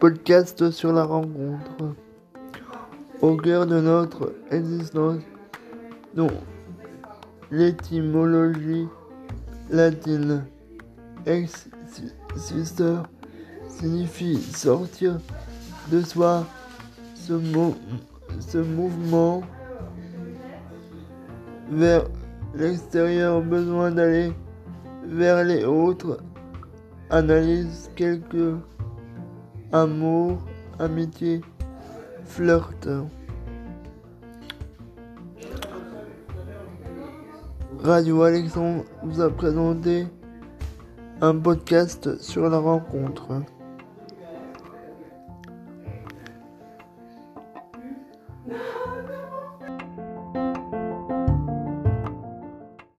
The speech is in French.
podcast sur la rencontre. Au cœur de notre existence, dont l'étymologie latine ex-sister signifie sortir de soi. Ce, ce mouvement vers l'extérieur, besoin d'aller vers les autres, analyse quelques amour, amitié, flirt. Radio Alexandre vous a présenté un podcast sur la rencontre.